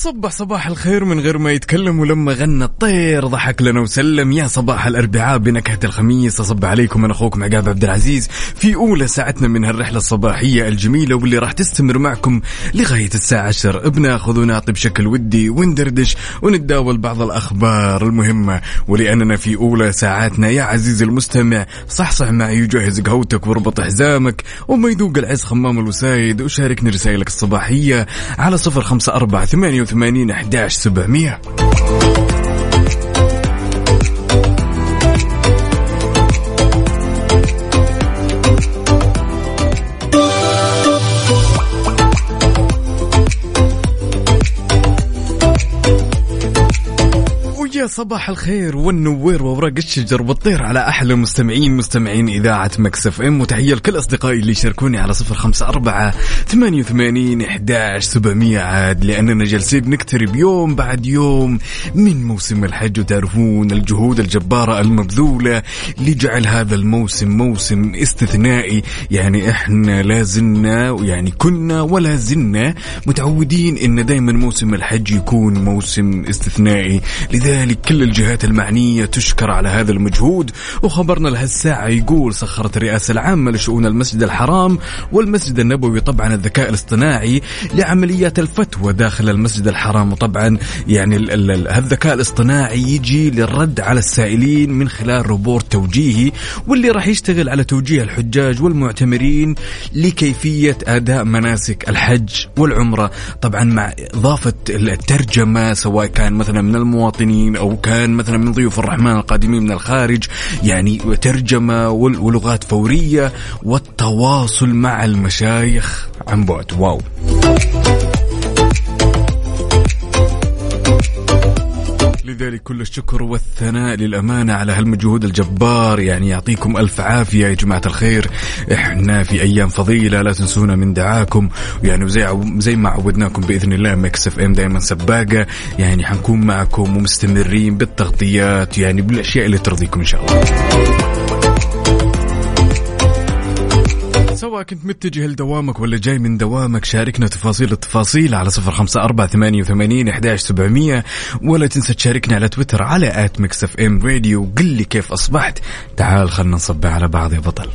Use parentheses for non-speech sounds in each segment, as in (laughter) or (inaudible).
وصبح صباح الخير من غير ما يتكلم ولما غنى الطير. ضحك لنا وسلم. يا صباح الأربعاء بنكهة الخميس. اصبح عليكم أنا أخوكم عقاب عبد العزيز. في أولى ساعتنا من هالرحلة الصباحية الجميلة واللي راح تستمر معكم لغاية الساعة 10 بناخذ ونعطي بشكل ودي وندردش ونتداول بعض الأخبار المهمة. ولأننا في أولى ساعاتنا يا عزيزي المستمع صحصح معي وجهز قهوتك واربط حزامك وما يذوق العز خمام الوسايد. وشاركني رسائلك الصباحية على صفر 88 11 700 صباح الخير والنوير وورق الشجر والطير على أحلى مستمعين مستمعين إذاعة مكسف إم. وتحية لكل أصدقائي اللي يشاركوني على صفر خمسة أربعة ثمانية وثمانين إحداش سبعمية. عاد لأننا جالسين نقترب يوم بعد يوم من موسم الحج. وتعرفون الجهود الجبارة المبذولة لجعل هذا الموسم موسم استثنائي. يعني إحنا لا زلنا يعني كنا ولا زلنا متعودين إن دائما موسم الحج يكون موسم استثنائي. لذلك كل الجهات المعنية تشكر على هذا المجهود وخبرنا لهالساعة يقول سخرت الرئاسة العامة لشؤون المسجد الحرام والمسجد النبوي طبعا الذكاء الاصطناعي لعمليات الفتوى داخل المسجد الحرام وطبعا يعني ال- ال- ال- هالذكاء الاصطناعي يجي للرد على السائلين من خلال روبوت توجيهي واللي راح يشتغل على توجيه الحجاج والمعتمرين لكيفية أداء مناسك الحج والعمرة طبعا مع إضافة الترجمة سواء كان مثلا من المواطنين أو كان مثلا من ضيوف الرحمن القادمين من الخارج يعني ترجمة ول- ولغات فورية والتواصل مع المشايخ عن بعد. wow. لذلك كل الشكر والثناء للأمانة على هالمجهود الجبار. يعني يعطيكم ألف عافية يا جماعة الخير. إحنا في أيام فضيلة لا تنسونا من دعاكم. يعني عو- زي ما عودناكم بإذن الله مكس إف إم دائما سباقة. يعني حنكون معكم ومستمرين بالتغطيات يعني بالأشياء اللي ترضيكم إن شاء الله. سواء كنت متجه لدوامك ولا جاي من دوامك شاركنا تفاصيل التفاصيل على صفر خمسة أربعة ثمانية وثمانين إحداش سبعمية. ولا تنسى تشاركنا على تويتر على at Mix FM Radio. وقل لي كيف أصبحت. تعال خلنا نصب على بعض يا بطل.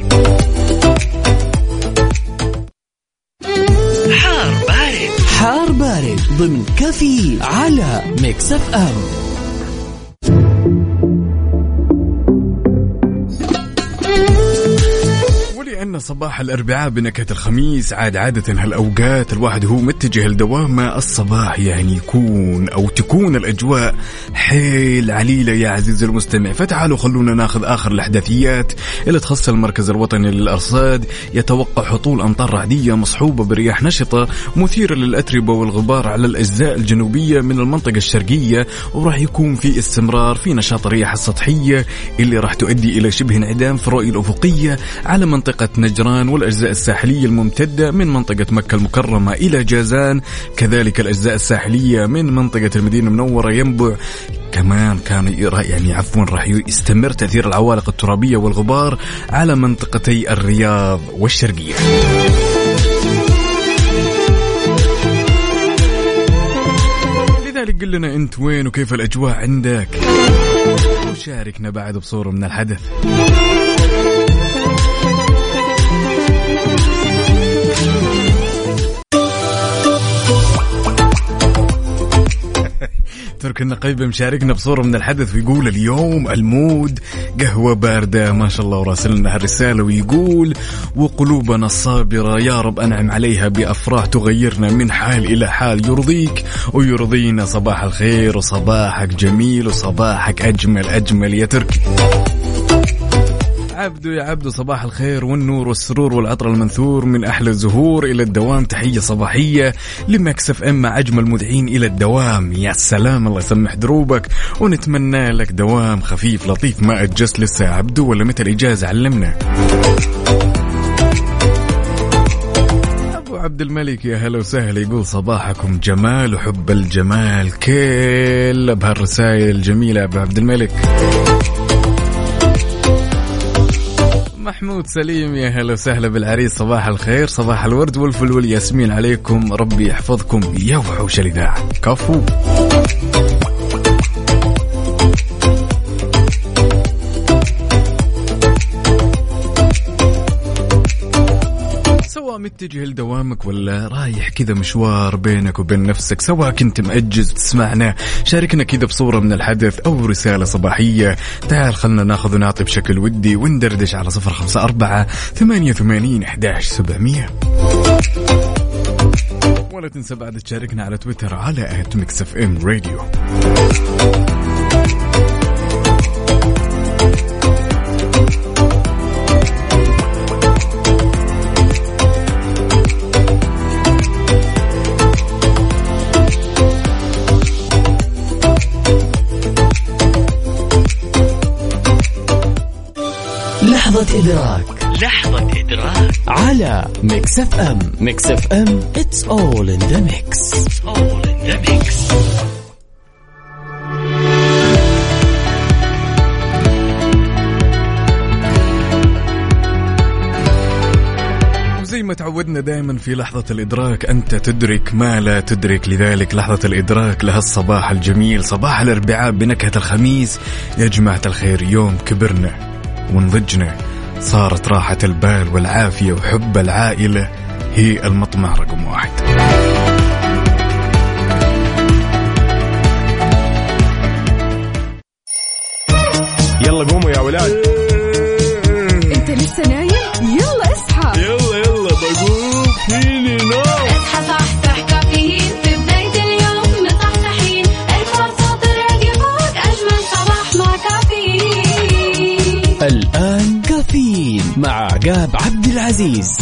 حار بارد. حار بارد ضمن كافيين على Mix FM. ولأن صباح الأربعاء بنكهة الخميس عاد عادة هالأوقات الواحد هو متجه لدوامه الصباح يعني يكون أو تكون الأجواء. حيل عليلة يا عزيزي المستمع. فتعالوا خلونا ناخذ آخر الأحداثيات اللي تخص المركز الوطني للأرصاد. يتوقع هطول أمطار رعدية مصحوبة برياح نشطة مثيرة للأتربة والغبار على الأجزاء الجنوبية من المنطقة الشرقية وراح يكون في استمرار في نشاط الرياح السطحية اللي راح تؤدي إلى شبه انعدام في الرؤية الأفقية على منطقة نجران والأجزاء الساحلية الممتدة من منطقة مكة المكرمة إلى جازان. كذلك الأجزاء الساحلية من منطقة المدينة المنورة ينبع. كمان كان يعني عفوا راح يستمر تأثير العوالق الترابية والغبار على منطقتي الرياض والشرقية. لذلك قل لنا أنت وين وكيف الأجواء عندك؟ وشاركنا بعد بصورة من الحدث. ترك النقيبة مشاركنا بصورة من الحدث ويقول اليوم المود قهوة باردة ما شاء الله وراسلنا هالرسالة ويقول وقلوبنا الصابرة يا رب أنعم عليها بأفراح تغيرنا من حال إلى حال يرضيك ويرضينا صباح الخير وصباحك جميل وصباحك أجمل أجمل يا تركي. عبدو يا عبدو صباح الخير والنور والسرور والعطر المنثور من أحلى الزهور إلى الدوام. تحية صباحية ل Mix FM مع أجمل مذيعين إلى الدوام. يا سلام الله يسمح دروبك. ونتمنى لك دوام خفيف لطيف. ما أجزت لسه يا عبدو ولا متى الإجازة؟ علمنا. عبد الملك يا هلا وسهلا. يقول صباحكم جمال وحب الجمال. كل بهالرسائل الجميلة أبو عبد الملك. محمود سليم يا هلا وسهلا بالعريس. صباح الخير صباح الورد والفل والياسمين عليكم. ربي يحفظكم يا وحوش الإذاعة. كفو. متجه لدوامك ولا رايح كذا مشوار بينك وبين نفسك؟ سواء كنت مأجز تسمعنا شاركنا كذا بصورة من الحدث أو رسالة صباحية. تعال خلنا ناخذ ونعطي بشكل ودي وندردش على صفر خمسة أربعة ثمانية وثمانين إحداش سبعمية. ولا تنسى بعد تشاركنا على تويتر على at Mix FM Radio إدراك. لحظة إدراك. على Mix FM Mix FM it's all in the mix. It's all in the mix. وزي ما تعودنا دائما في لحظة الإدراك أنت تدرك ما لا تدرك. لذلك لحظة الإدراك لها الصباح الجميل صباح الأربعاء بنكهة الخميس. يا جماعة الخير يوم كبرنا ونضجنا. صارت راحة البال والعافية وحب العائلة هي المطمع رقم واحد. يلا قوموا يا ولاد.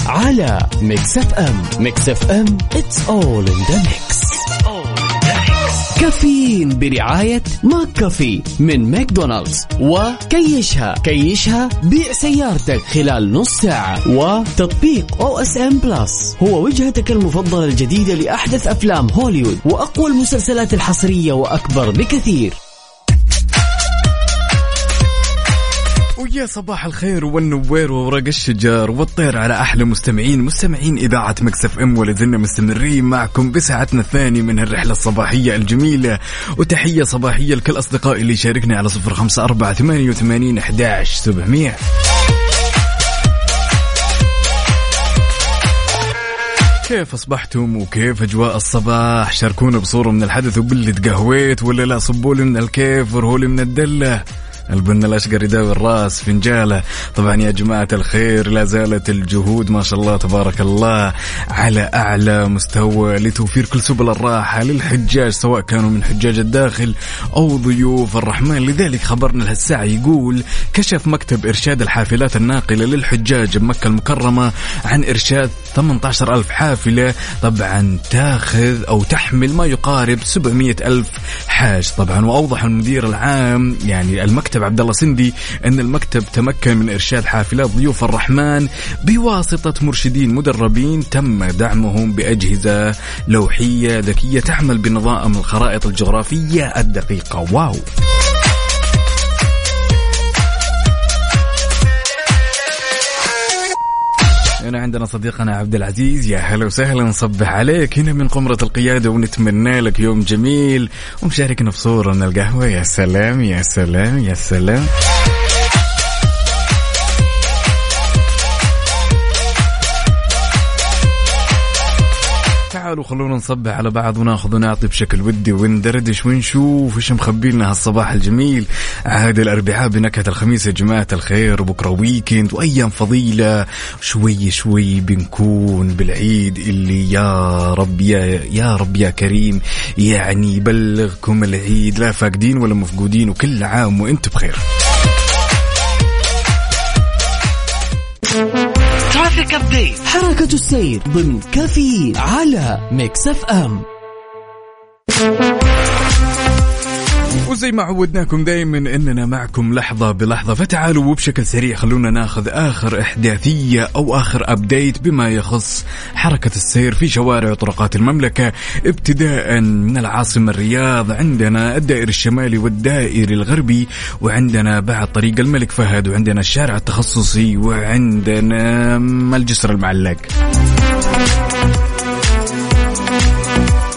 على Mix FM Mix FM it's all in the mix. كافيين برعاية McCafé من ماكدونالدز وكيشها كيشها بيع سيارتك خلال نص ساعة. وتطبيق OSN Plus هو وجهتك المفضلة الجديدة لأحدث أفلام هوليوود وأقوى المسلسلات الحصرية وأكبر بكثير. ويا صباح الخير والنوير وورق الشجر والطير على أحلى مستمعين. مستمعين إذاعة Mix FM ولازلنا مستمرين معكم بساعتنا الثانية من الرحلة الصباحية الجميلة. وتحية صباحية لكل أصدقائي اللي شاركني على صفر خمسة أربعة ثمانية وثمانين احداش سبعمئه كيف أصبحتم وكيف أجواء الصباح؟ شاركونا بصورة من الحدث وباللي تقهويت ولا لا؟ صبوا لي من الكيف ورهولي من الدلة. البن الأشقر يداوي الراس فنجاله طبعا يا جماعة الخير لا زالت الجهود ما شاء الله تبارك الله على أعلى مستوى لتوفير كل سبل الراحة للحجاج سواء كانوا من حجاج الداخل أو ضيوف الرحمن. لذلك خبرنا لهالساعه يقول كشف مكتب إرشاد الحافلات الناقلة للحجاج بمكة المكرمة عن إرشاد 18 ألف حافلة. طبعا تاخذ أو تحمل ما يقارب 700 ألف حاج. طبعا وأوضح المدير العام يعني المكتب عبد الله سندي أن المكتب تمكن من إرشاد حافلات ضيوف الرحمن بواسطة مرشدين مدربين تم دعمهم بأجهزة لوحية ذكية تعمل بنظام الخرائط الجغرافية الدقيقة. واو! هنا عندنا صديقنا عبد العزيز. يا هلا وسهلا نصبح عليك. هنا من قمرة القيادة ونتمنى لك يوم جميل. ومشاركنا بصورة من القهوة. يا سلام يا سلام يا سلام. تعالوا خلونا نصبح على بعض وناخذ ونعطي بشكل ودي وندردش ونشوف إيش مخبي لنا هالصباح الجميل. عاد الأربعاء بنكهة الخميس يا جماعة الخير بكرة ويكند وأيام فضيلة. شوي شوي بنكون بالعيد اللي يا رب يا يا رب يا كريم يعني يبلغكم العيد. لا فاقدين ولا مفقودين وكل عام وأنتم بخير. عندك update حركة السير ضمن كافيين على Mix FM. وزي ما عودناكم دائما إننا معكم لحظة بلحظة. فتعالوا وبشكل سريع خلونا ناخذ آخر إحداثية أو آخر update بما يخص حركة السير في شوارع وطرقات المملكة. ابتداء من العاصمة الرياض عندنا الدائري الشمالي والدائري الغربي وعندنا بعد طريق الملك فهد وعندنا الشارع التخصصي وعندنا الجسر المعلق.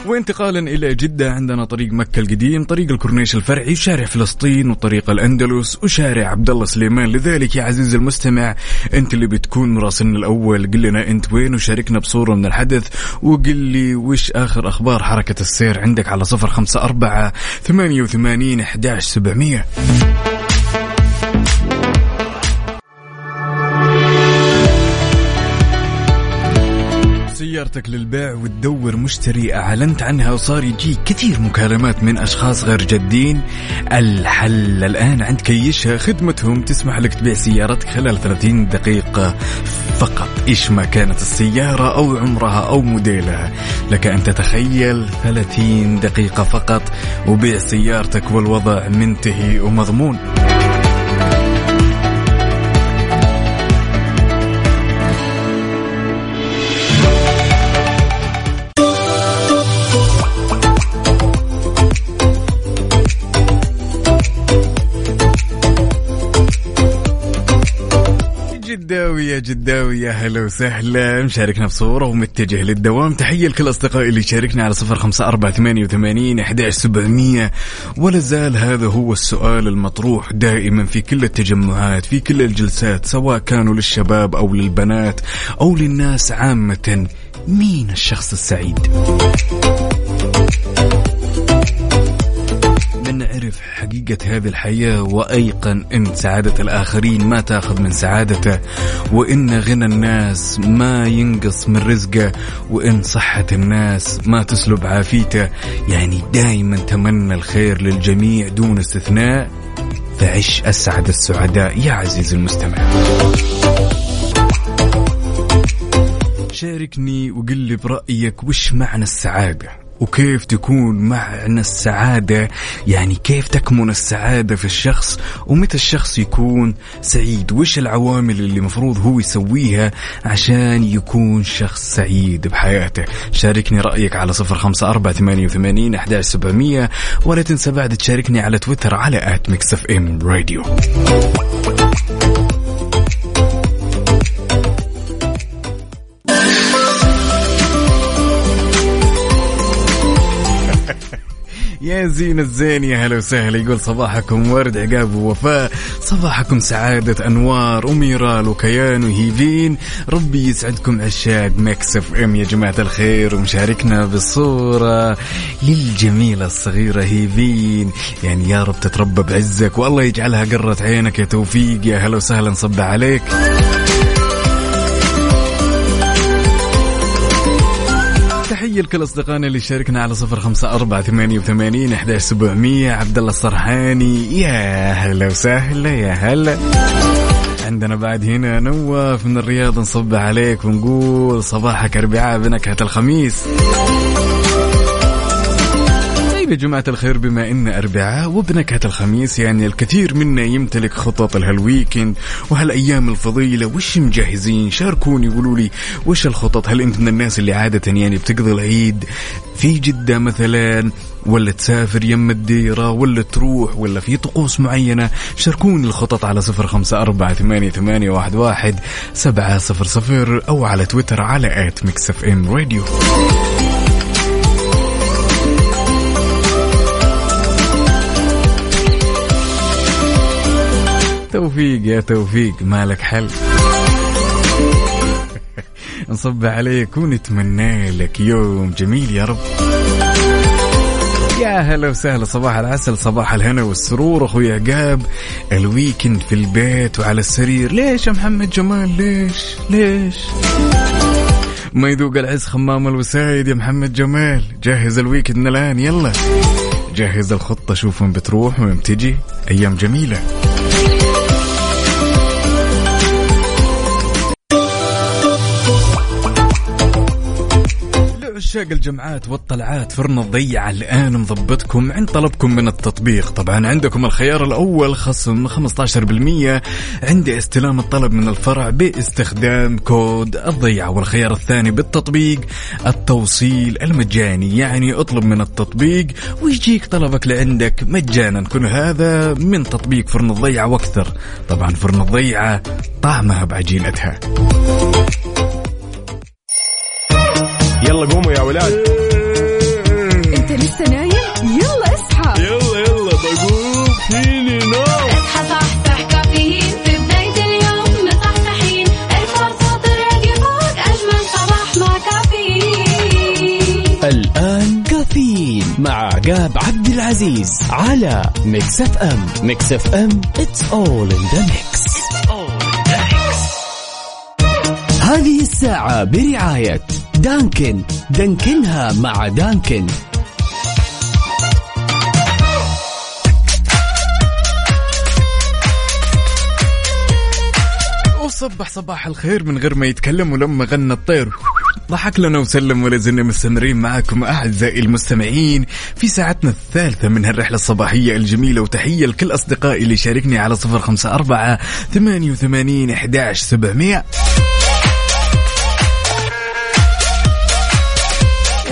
وانتقالا إلى جدة عندنا طريق مكة القديم، طريق الكورنيش الفرعي، شارع فلسطين وطريق الأندلس وشارع عبد الله سليمان، لذلك يا عزيزي المستمع أنت اللي بتكون مراسلنا الأول قل لنا أنت وين وشاركنا بصورة من الحدث وقل لي وش آخر أخبار حركة السير عندك على صفر خمسة أربعة ثمانية وثمانين احداش سبعمئه. سيارتك للبيع وتدور مشتري أعلنت عنها وصار يجيك كثير مكالمات من أشخاص غير جادين. الحل الآن عند كيشها خدمتهم تسمح لك تبيع سيارتك خلال 30 دقيقة فقط. إيش ما كانت السيارة أو عمرها أو موديلها. لك أن تتخيل 30 دقيقة فقط وبيع سيارتك والوضع منتهي ومضمون. جداوي يا جداوي يا هلا وسهلا. مشاركنا بصورة ومتجه للدوام. تحية لكل أصدقائي اللي شاركنا على صفر خمسة أربعة ثمانية وثمانين سبعمية. ولا زال هذا هو السؤال المطروح دائما في كل التجمعات في كل الجلسات سواء كانوا للشباب أو للبنات أو للناس عامة. مين الشخص السعيد؟ من عرف حقيقة هذه الحياة وأيقن أن سعادة الآخرين ما تأخذ من سعادته وإن غنى الناس ما ينقص من رزقه وإن صحة الناس ما تسلب عافيته. يعني دائما تمنى الخير للجميع دون استثناء. فعش أسعد السعداء يا عزيزي المستمع. شاركني وقل لي برأيك وش معنى السعادة؟ وكيف تكون معنى السعادة؟ يعني كيف تكمن السعادة في الشخص؟ ومتى الشخص يكون سعيد؟ وش العوامل اللي مفروض هو يسويها عشان يكون شخص سعيد بحياته؟ شاركني رأيك على صفر خمسة أربعة ثمانية وثمانين أحداش سبعمية ولا تنسى بعد تشاركني على تويتر على at Mix FM Radio. يا زين الزين يا هلا وسهلا. يقول صباحكم ورد عقاب ووفاء صباحكم سعادة أنوار وميرال وكيان وهيفين ربي يسعدكم عشاق Mix FM. يا جماعة الخير ومشاركنا بالصورة للجميلة الصغيرة هيفين يعني يا رب تتربى بعزك والله يجعلها قرة عينك. يا توفيق يا هلا وسهلا نصب عليك. تحية لكل أصدقائنا اللي شاركنا على صفر خمسة أربعة ثمانية وثمانين أحداش سبعمية. عبد الله الصرحاني. يا هلا وسهلا يا هلا. عندنا بعد هنا نواف من الرياض نصب عليك ونقول صباحك أربعاء بنكهة الخميس. طيب يا جماعة الخير بما إن أربعاء وبنكهة الخميس يعني الكثير منا يمتلك خطط لهالويكند وهالأيام الفضيلة. وش مجهزين؟ شاركوني قولوا لي وش الخطط؟ هل أنت من الناس اللي عادة يعني بتقضي العيد في جدة مثلا ولا تسافر يم الديرة ولا تروح ولا في طقوس معينة؟ شاركوني الخطط على صفر خمسة أربعة ثمانية, ثمانية واحد, واحد سبعة صفر صفر أو على تويتر على آت إم راديو. توفيق يا توفيق مالك حل. (laughs) نصب عليك ونتمنى لك يوم جميل يا رب. يا هلا وسهلا صباح العسل صباح الهنا والسرور أخوي عقاب. ال weekend في البيت وعلى السرير. ليش يا محمد جمال؟ ليش؟ ليش؟ ما يذوق العز خمام الوسايد يا محمد جمال. جهز ال weekend الآن يلا. جهز الخطة شوف وين بتروح وين بتجي. أيام جميلة. عشاق الجمعات والطلعات فرن الضيعة الآن مضبطكم عند طلبكم من التطبيق. طبعا عندكم الخيار الأول خصم 15% عند استلام الطلب من الفرع باستخدام كود الضيعة والخيار الثاني بالتطبيق التوصيل المجاني. يعني اطلب من التطبيق ويجيك طلبك لعندك مجانا. كل هذا من تطبيق فرن الضيعة وأكثر. طبعا فرن الضيعة طعمها بعجينتها. يلا قوموا يا ولاد. انت لسه نايم؟ يلا اصحى. يلا يلا بقوم. فيني نوم اصحى صحصح كافيين. في بداية اليوم مصحصحين الفرصة تراقي فوق أجمل صباح مع كافيين. الآن كافيين مع عقاب عبد العزيز على Mix FM. Mix FM it's all in the mix. هذه الساعة برعاية Dunkin. دانكنها مع Dunkin. وصبح صباح الخير من غير ما يتكلم ولما غنى الطير. ضحك لنا وسلم ولا زلنا مستمرين معكم أعزائي المستمعين في ساعتنا الثالثة من هالرحلة الصباحية الجميلة وتحية لكل أصدقائي اللي شاركني على صفر خمسة أربعة ثمانية وثمانين إحداش سبعمية.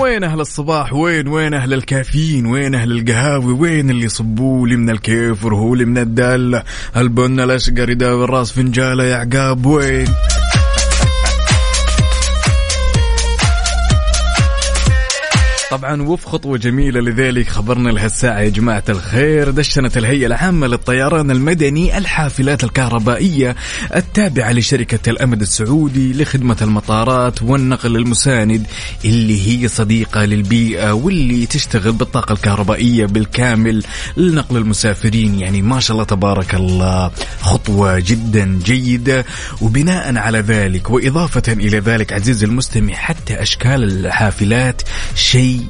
وين أهل الصباح؟ وين وين أهل الكافيين؟ وين أهل القهاوي؟ وين اللي يصبوا لي من الكيف ورهوا لي من الدالة البن الأشقر يداوي الراس فنجالة يا عقاب؟ وين؟ طبعا وفي خطوة جميلة لذلك خبرنا لهالساعة يا جماعة الخير. دشنت الهيئة العامة للطيران المدني الحافلات الكهربائية التابعة لشركة الأمد السعودي لخدمة المطارات والنقل المساند اللي هي صديقة للبيئة واللي تشتغل بالطاقة الكهربائية بالكامل لنقل المسافرين. يعني ما شاء الله تبارك الله. خطوة جدا جيدة. وبناء على ذلك وإضافة إلى ذلك عزيزي المستمع حتى أشكال الحافلات شيء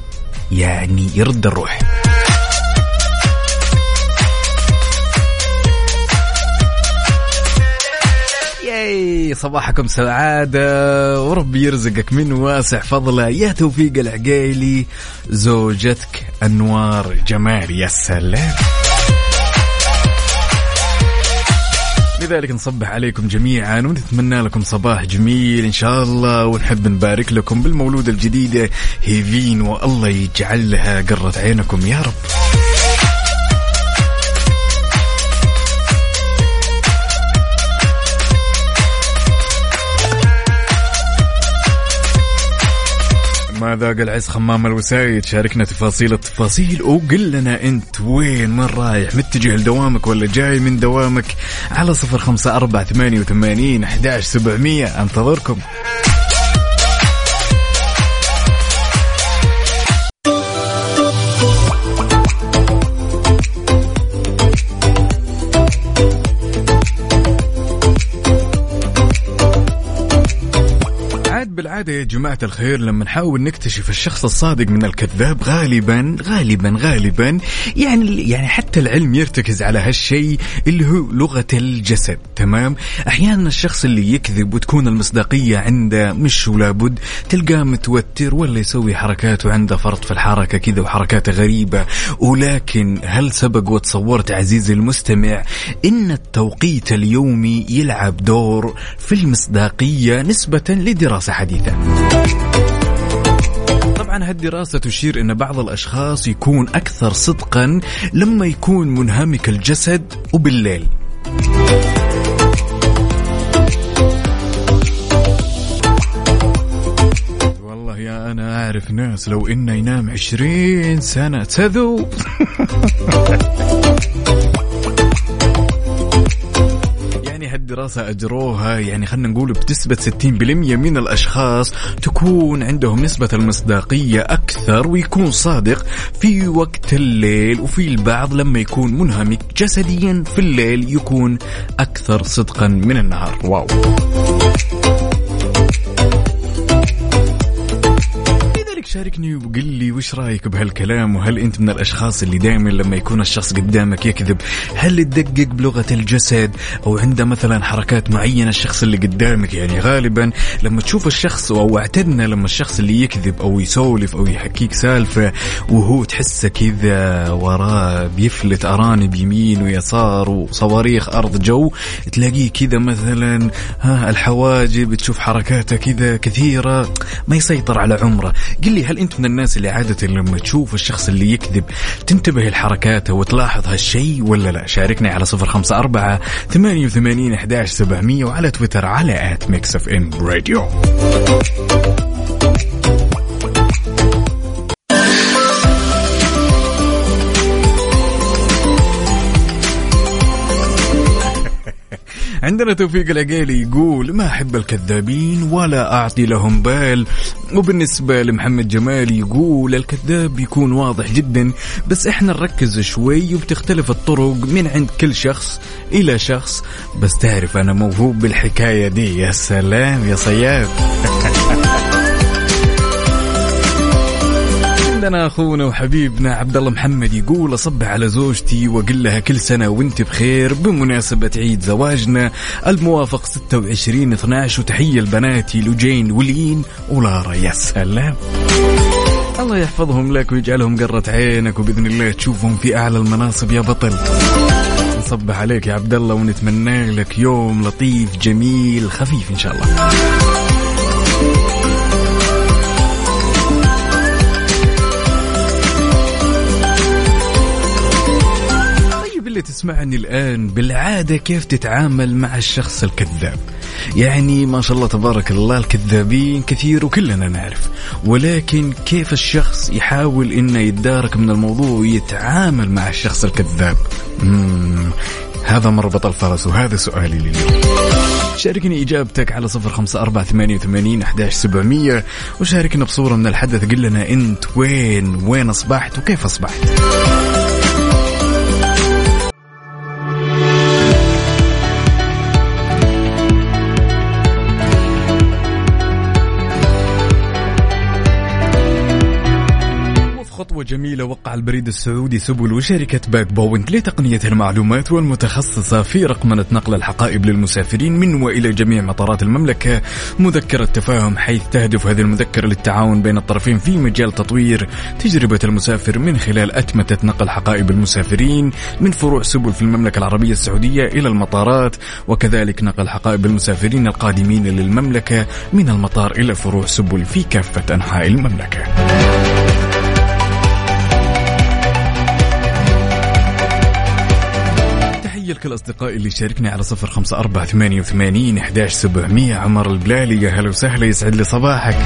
يعني يرد الروح. ياي صباحكم سعادة وربي يرزقك من واسع فضله. يا توفيق العقيلي زوجتك أنوار جمال يا سلام. لذلك نصبح عليكم جميعا ونتمنى لكم صباح جميل إن شاء الله ونحب نبارك لكم بالمولودة الجديدة هيفين والله يجعل لها قرة عينكم يا رب. ما ذاق العز خمام الوسايد. شاركنا تفاصيل التفاصيل. وقل لنا أنت وين؟ من رايح؟ متجه لدوامك ولا جاي من دوامك؟ على صفر خمسة أربعة ثمانية وثمانين أحداش سبعمية. أنتظركم. عاد بالعادة يا جماعة الخير لما نحاول نكتشف الشخص الصادق من الكذاب غالبا غالبا غالبا يعني يعني حتى العلم يرتكز على هالشيء اللي هو لغة الجسد تمام؟ أحيانا الشخص اللي يكذب وتكون المصداقية عنده مش ولا بد تلقاه متوتر ولا يسوي حركات وعنده فرط في الحركة كذا وحركاته غريبة. ولكن هل سبق وتصورت عزيزي المستمع إن التوقيت اليومي يلعب دور في المصداقية نسبة لدراسة حديثة؟ طبعا هالدراسة تشير أن بعض الأشخاص يكون أكثر صدقا لما يكون منهمك الجسد وبالليل. والله يا أنا أعرف ناس لو إنه ينام عشرين سنة تذو. (laughs) هالدراسة أجروها يعني خلينا نقول بنسبة 60% من الأشخاص تكون عندهم نسبة المصداقية أكثر ويكون صادق في وقت الليل وفي البعض لما يكون منهمك جسديا في الليل يكون أكثر صدقا من النهار. واو. لذلك شاركني وقل لي وش رأيك بهالكلام؟ وهل أنت من الأشخاص اللي دائما لما يكون الشخص قدامك يكذب هل تدقق بلغة الجسد؟ أو عنده مثلا حركات معينة الشخص اللي قدامك؟ يعني غالبا لما تشوف الشخص أو اعتدنا لما الشخص اللي يكذب أو يسولف أو يحكيك سالفة وهو تحسه كذا وراه بيفلت أرانب يمين ويسار وصواريخ أرض جو تلاقيه كذا مثلا ها الحواجب تشوف حركاته كذا كثيرة ما يسيطر على عمره. قل لي هل أنت من الناس اللي عادة لما تشوف الشخص اللي يكذب تنتبه لحركاته وتلاحظ هالشيء ولا لا. شاركني على صفر خمسة أربعة ثمانية وثمانين أحداش سبعمية وعلى تويتر على at Mix FM Radio عندنا توفيق العقيلي يقول ما أحب الكذابين ولا أعطي لهم بال. وبالنسبة لمحمد جمال يقول الكذاب يكون واضح جدا بس إحنا نركز شوي وبتختلف الطرق من عند كل شخص إلى شخص. بس تعرف أنا موهوب بالحكاية دي يا سلام يا صياد. (laughs) عندنا أخونا وحبيبنا عبد الله محمد يقول اصبح على زوجتي وأقول لها كل سنة وأنت بخير بمناسبة عيد زواجنا الموافق 26 12 وتحية لبناتي لجين ولين ولارا. يا سلام. الله يحفظهم لك ويجعلهم قرة عينك وبإذن الله تشوفهم في أعلى المناصب يا بطل. نصبح عليك يا عبد الله ونتمنى لك يوم لطيف جميل خفيف إن شاء الله. اللي تسمعني الآن بالعادة كيف تتعامل مع الشخص الكذاب؟ يعني ما شاء الله تبارك الله الكذابين كثير وكلنا نعرف. ولكن كيف الشخص يحاول إنه يتدارك من الموضوع ويتعامل مع الشخص الكذاب. هذا مربط الفرس وهذا سؤالي لليوم. شاركني إجابتك على صفر خمسة أربعة ثمانية وثمانين أحداش سبعمية. وشاركنا بصورة من الحدث قل لنا أنت وين وين أصبحت وكيف أصبحت؟ جميلة وقع البريد السعودي سبل وشركة باق بوينت لتقنية المعلومات والمتخصصة في رقمنة نقل الحقائب للمسافرين من وإلى جميع مطارات المملكة. مذكرة تفاهم حيث تهدف هذه المذكرة للتعاون بين الطرفين في مجال تطوير تجربة المسافر من خلال أتمتة نقل حقائب المسافرين من فروع سبل في المملكة العربية السعودية إلى المطارات وكذلك نقل حقائب المسافرين القادمين للمملكة من المطار إلى فروع سبل في كافة أنحاء المملكة. تحية لكل أصدقائي اللي شاركني على صفر خمسة أربعة ثمانية وثمانين أحداش سبعمية عمر البلالي. يا هلا وسهلا يسعد لي صباحك.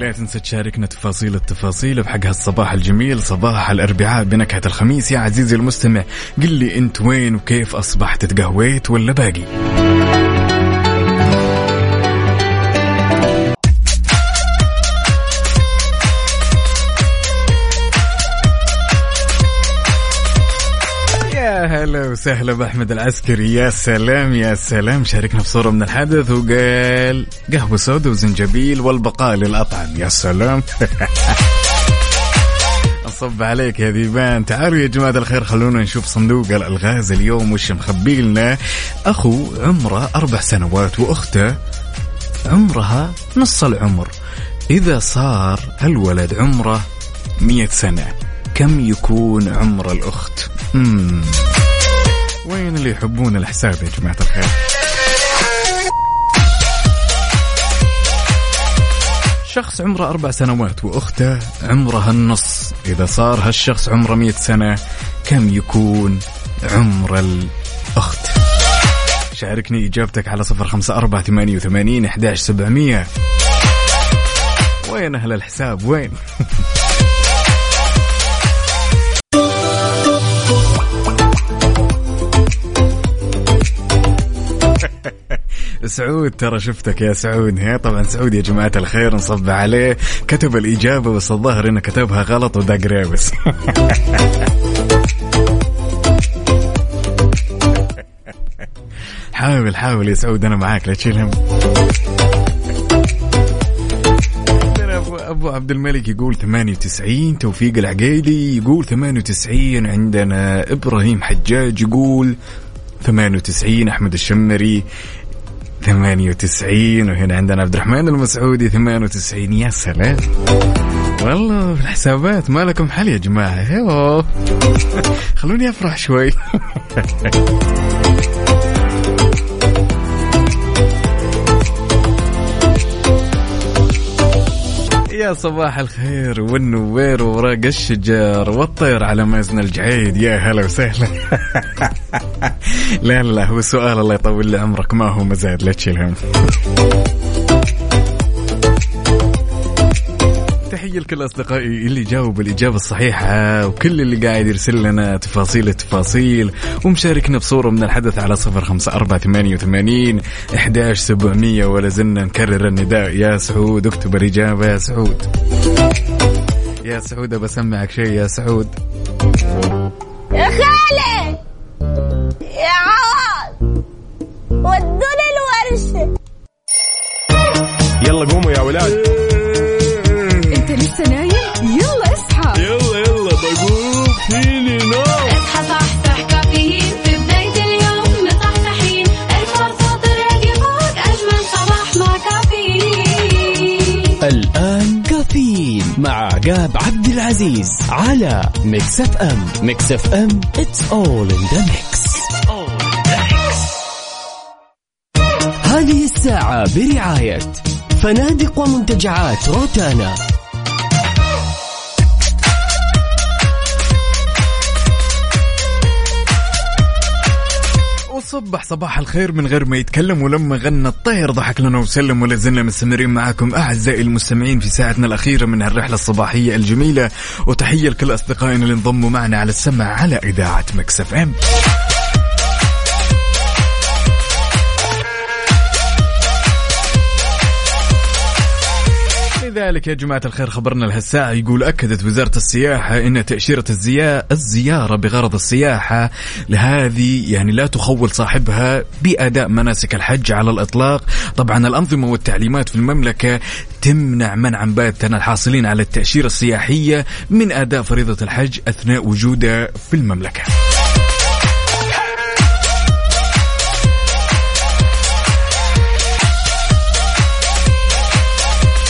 لا تنسى تشاركنا تفاصيل التفاصيل بحق هالصباح الجميل صباح الأربعاء بنكهة الخميس. يا عزيزي المستمع قل لي أنت وين وكيف أصبحت تقهويت ولا باقي؟ وسهلا بأحمد العسكري. يا سلام يا سلام. شاركنا بصوره من الحدث وقال قهوة سوداء وزنجبيل والبقاء للأطعم. يا سلام. (laughs) أصب عليك يا ذيبان تعالوا يا جماعة الخير خلونا نشوف صندوق الألغاز اليوم وش مخبي لنا أخو عمره أربع سنوات وأخته عمرها نص العمر. إذا صار الولد عمره مئة سنة كم يكون عمر الأخت؟ مم. وين اللي يحبون الحساب يا جماعة الخير؟ شخص عمره أربع سنوات وأخته عمرها النص. إذا صار هالشخص عمره مئة سنة كم يكون عمر الأخت؟ شاركني إجابتك على صفر خمسة أربعة ثمانية وثمانين أحداش سبعمية. وين أهل الحساب؟ وين؟ (laughs) سعود ترى شفتك يا سعود. هي طبعا سعود يا جماعة الخير نصب عليه. كتب الإجابة بس الظاهر إنه كتبها غلط وداق ريبس (laughs) حاول حاول يا سعود أنا معاك لا تشيل هم. ابو عبد الملك يقول 98 توفيق العقيلي يقول 98 عندنا إبراهيم حجاج يقول 98 أحمد الشمري 98 وهنا عندنا عبد الرحمن المسعودي 98 يا سلام. والله في الحسابات ما لكم حل يا جماعة. يوه. (laughs) خلوني أفرح شوي. (laughs) يا صباح الخير والنوير وراق الشجر والطير على مازن الجعيد. يا هلا وسهلا. (laughs) لا لا هو سؤال الله يطول لي عمرك ما هو مزاد لا تشيل هم تحية لكل أصدقائي اللي جاوبوا الإجابة الصحيحة وكل اللي قاعد يرسل لنا تفاصيل التفاصيل ومشاركنا بصورة من الحدث على صفر خمسة أربعة ثمانية وثمانين إحداش سبعمية ولا زلنا نكرر النداء. يا سعود اكتب الإجابة يا سعود. يا سعود بسمعك شيء يا سعود. يا خالي! يا عوض! ودوني الورشة. يلا قوموا يا ولاد. على Mix FM Mix FM it's all in the mix. هذه الساعة برعاية فنادق ومنتجعات روتانا. وصبح صباح الخير من غير ما يتكلم ولما غنى الطير ضحك لنا وسلم ولا زلنا مستمرين معاكم أعزائي المستمعين في ساعتنا الأخيرة من هالرحله الصباحية الجميلة وتحية لكل أصدقائنا اللي انضموا معنا على السمع على إذاعة مكسف إم. لذلك يا جماعة الخير خبرنا لهالساعة يقول أكدت وزارة السياحة أن تأشيرة الزيا الزيارة بغرض السياحة لهذه يعني لا تخول صاحبها بأداء مناسك الحج على الإطلاق. طبعا الأنظمة والتعليمات في المملكة تمنع منعا باتا الحاصلين على التأشيرة السياحية من أداء فريضة الحج أثناء وجوده في المملكة.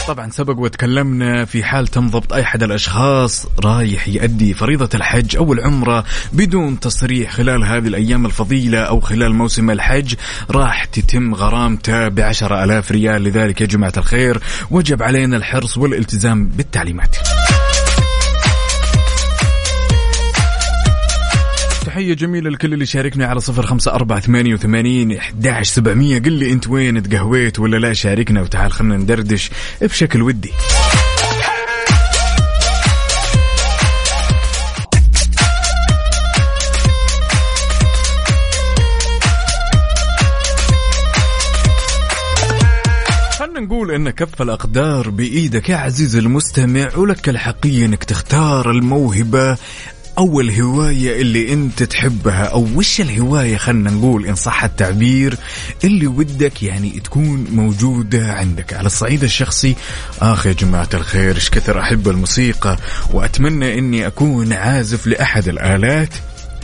طبعا سبق وتكلمنا في حال تم ضبط أي احد الأشخاص رايح يؤدي فريضة الحج أو العمرة بدون تصريح خلال هذه الأيام الفضيلة أو خلال موسم الحج. راح تتم غرامته بعشرة ألاف ريال. لذلك يا جماعة الخير وجب علينا الحرص والالتزام بالتعليمات. تحية جميلة لكل اللي شاركني على صفر خمسة أربعة ثمانية وثمانين إحداش سبعمية. قل لي أنت وين تقهويت ولا لا؟ شاركنا وتعال خلنا ندردش بشكل ودي. نقول إن كف الأقدار بإيدك يا عزيزي المستمع ولك الحقية إنك تختار الموهبة أو الهواية اللي أنت تحبها أو وش الهواية خلنا نقول إن صح التعبير اللي ودك يعني تكون موجودة عندك؟ على الصعيد الشخصي آخ يا جماعة الخير إيش كثر أحب الموسيقى وأتمنى إني أكون عازف لأحد الآلات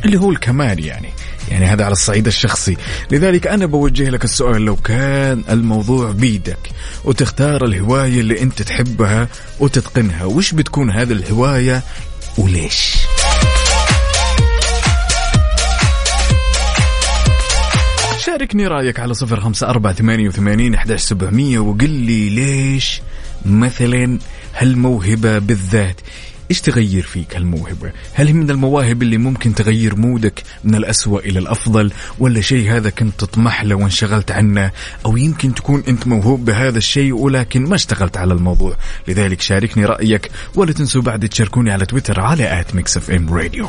اللي هو الكمان يعني. يعني هذا على الصعيد الشخصي. لذلك أنا بوجه لك السؤال لو كان الموضوع بيدك وتختار الهواية اللي أنت تحبها وتتقنها وش بتكون هذه الهواية وليش؟ شاركني رأيك على صفر خمسة أربعة ثمانية وثمانين أحداش سبعمية وقل لي ليش مثلا هالموهبة بالذات إيش تغير فيك هالموهبة؟ هل هي من المواهب اللي ممكن تغير مودك من الأسوأ إلى الأفضل ولا شيء هذا كنت تطمح له وانشغلت عنه؟ أو يمكن تكون أنت موهوب بهذا الشيء ولكن ما اشتغلت على الموضوع؟ لذلك شاركني رأيك ولا تنسوا بعد تشاركوني على تويتر على at Mix FM Radio.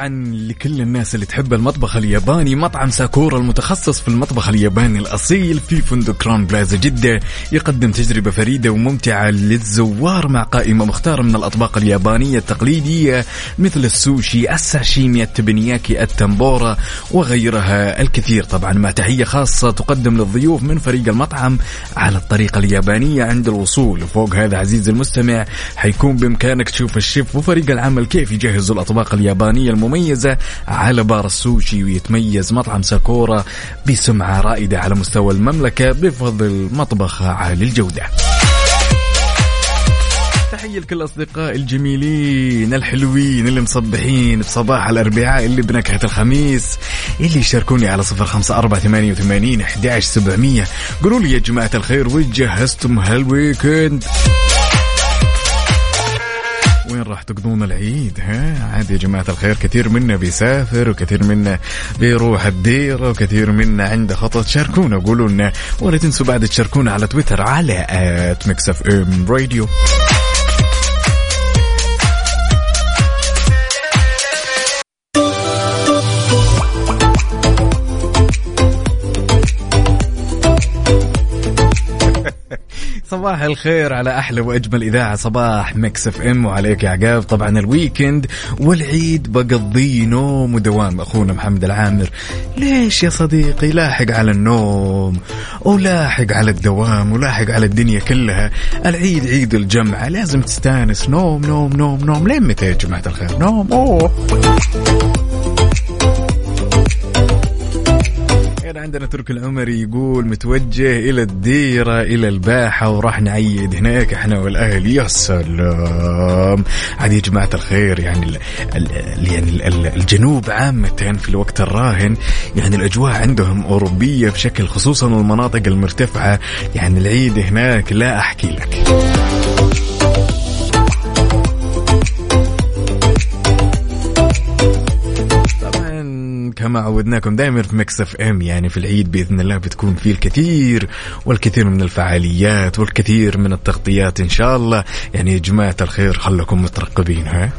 طبعا لكل الناس اللي تحب المطبخ الياباني مطعم ساكورا المتخصص في المطبخ الياباني الأصيل في فندق كرون بلازا جدة. يقدم تجربة فريدة وممتعة للزوار مع قائمة مختارة من الأطباق اليابانية التقليدية مثل السوشي الساشيمي التبنياكي التمبورا وغيرها. الكثير طبعا مع تحية خاصة تقدم للضيوف من فريق المطعم على الطريقة اليابانية عند الوصول. فوق هذا عزيزي المستمع حيكون بإمكانك تشوف الشيف وفريق العمل كيف يجهزوا الأطباق اليابانية المميزة على بار السوشي ويتميز مطعم ساكورا بسمعة رائدة على مستوى المملكة بفضل مطبخ عالي الجودة. تحية لكل أصدقاء الجميلين الحلوين اللي مصبحين بصباح الأربعاء اللي بنكهة الخميس اللي يشاركوني على صفر خمسة أربعة ثمانية وثمانين أحداش سبعمية. قولوا لي يا جماعة الخير وش جهزتم هال weekend؟ راح تقضون العيد ها؟ عادي يا جماعة الخير كثير منا بيسافر وكثير منا بيروح الديرة وكثير منا عنده خطط. شاركونا قولوا لنا ولا تنسوا بعد تشاركونا على تويتر على at Mix FM Radio. صباح الخير على أحلى وأجمل إذاعة صباح Mix FM. وعليك يا عقاب. طبعا ال weekend والعيد بقضيه نوم ودوام أخونا محمد العامر. ليش يا صديقي؟ لاحق على النوم ولاحق على الدوام ولاحق على الدنيا كلها. العيد عيد الجمعة. لازم تستانس. نوم نوم نوم نوم. لين متى يا جماعة الخير؟ نوم. أوه. كان عندنا ترك العمري يقول متوجه إلى الديرة إلى الباحة وراح نعيد هناك إحنا والأهل. يا سلام. عاد يا جماعة الخير يعني ال ال يعني ال ال الجنوب عامة في الوقت الراهن يعني الأجواء عندهم أوروبية بشكل خصوصا المناطق المرتفعة. يعني العيد هناك لا أحكي لك. كما عودناكم دائما في Mix FM يعني في العيد بإذن الله بتكون فيه الكثير والكثير من الفعاليات والكثير من التغطيات إن شاء الله. يعني يا جماعة الخير خلكم مترقبين ها؟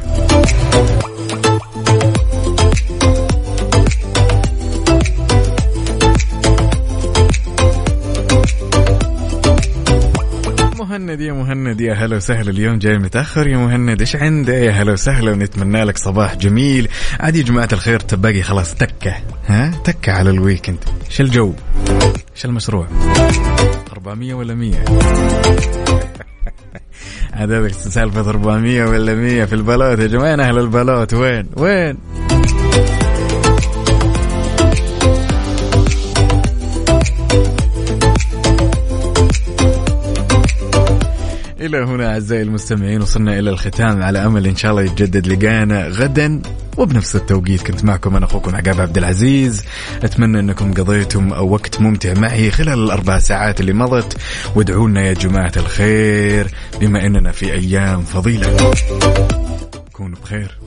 مهند يا مهند يا هلا وسهلا اليوم جاي متأخر يا مهند إيش عنده يا هلا وسهلا ونتمنى لك صباح جميل. عادي يا جماعة الخير ترى باقي خلاص تكة ها؟ تكة على ال weekend. إيش الجو إيش المشروع 400 ولا 100 هذا سالفة 400 ولا 100 في البلوت يا جماعة؟ وين أهل البلوت وين؟ وين؟ إلى هنا أعزائي المستمعين وصلنا إلى الختام. على أمل إن شاء الله يتجدد لقانا غدا وبنفس التوقيت كنت معكم أنا أخوكم عقاب عبد العزيز. أتمنى أنكم قضيتم وقت ممتع معي خلال الأربع ساعات اللي مضت. وادعوا لنا يا جماعة الخير بما أننا في أيام فضيلة. كونوا بخير.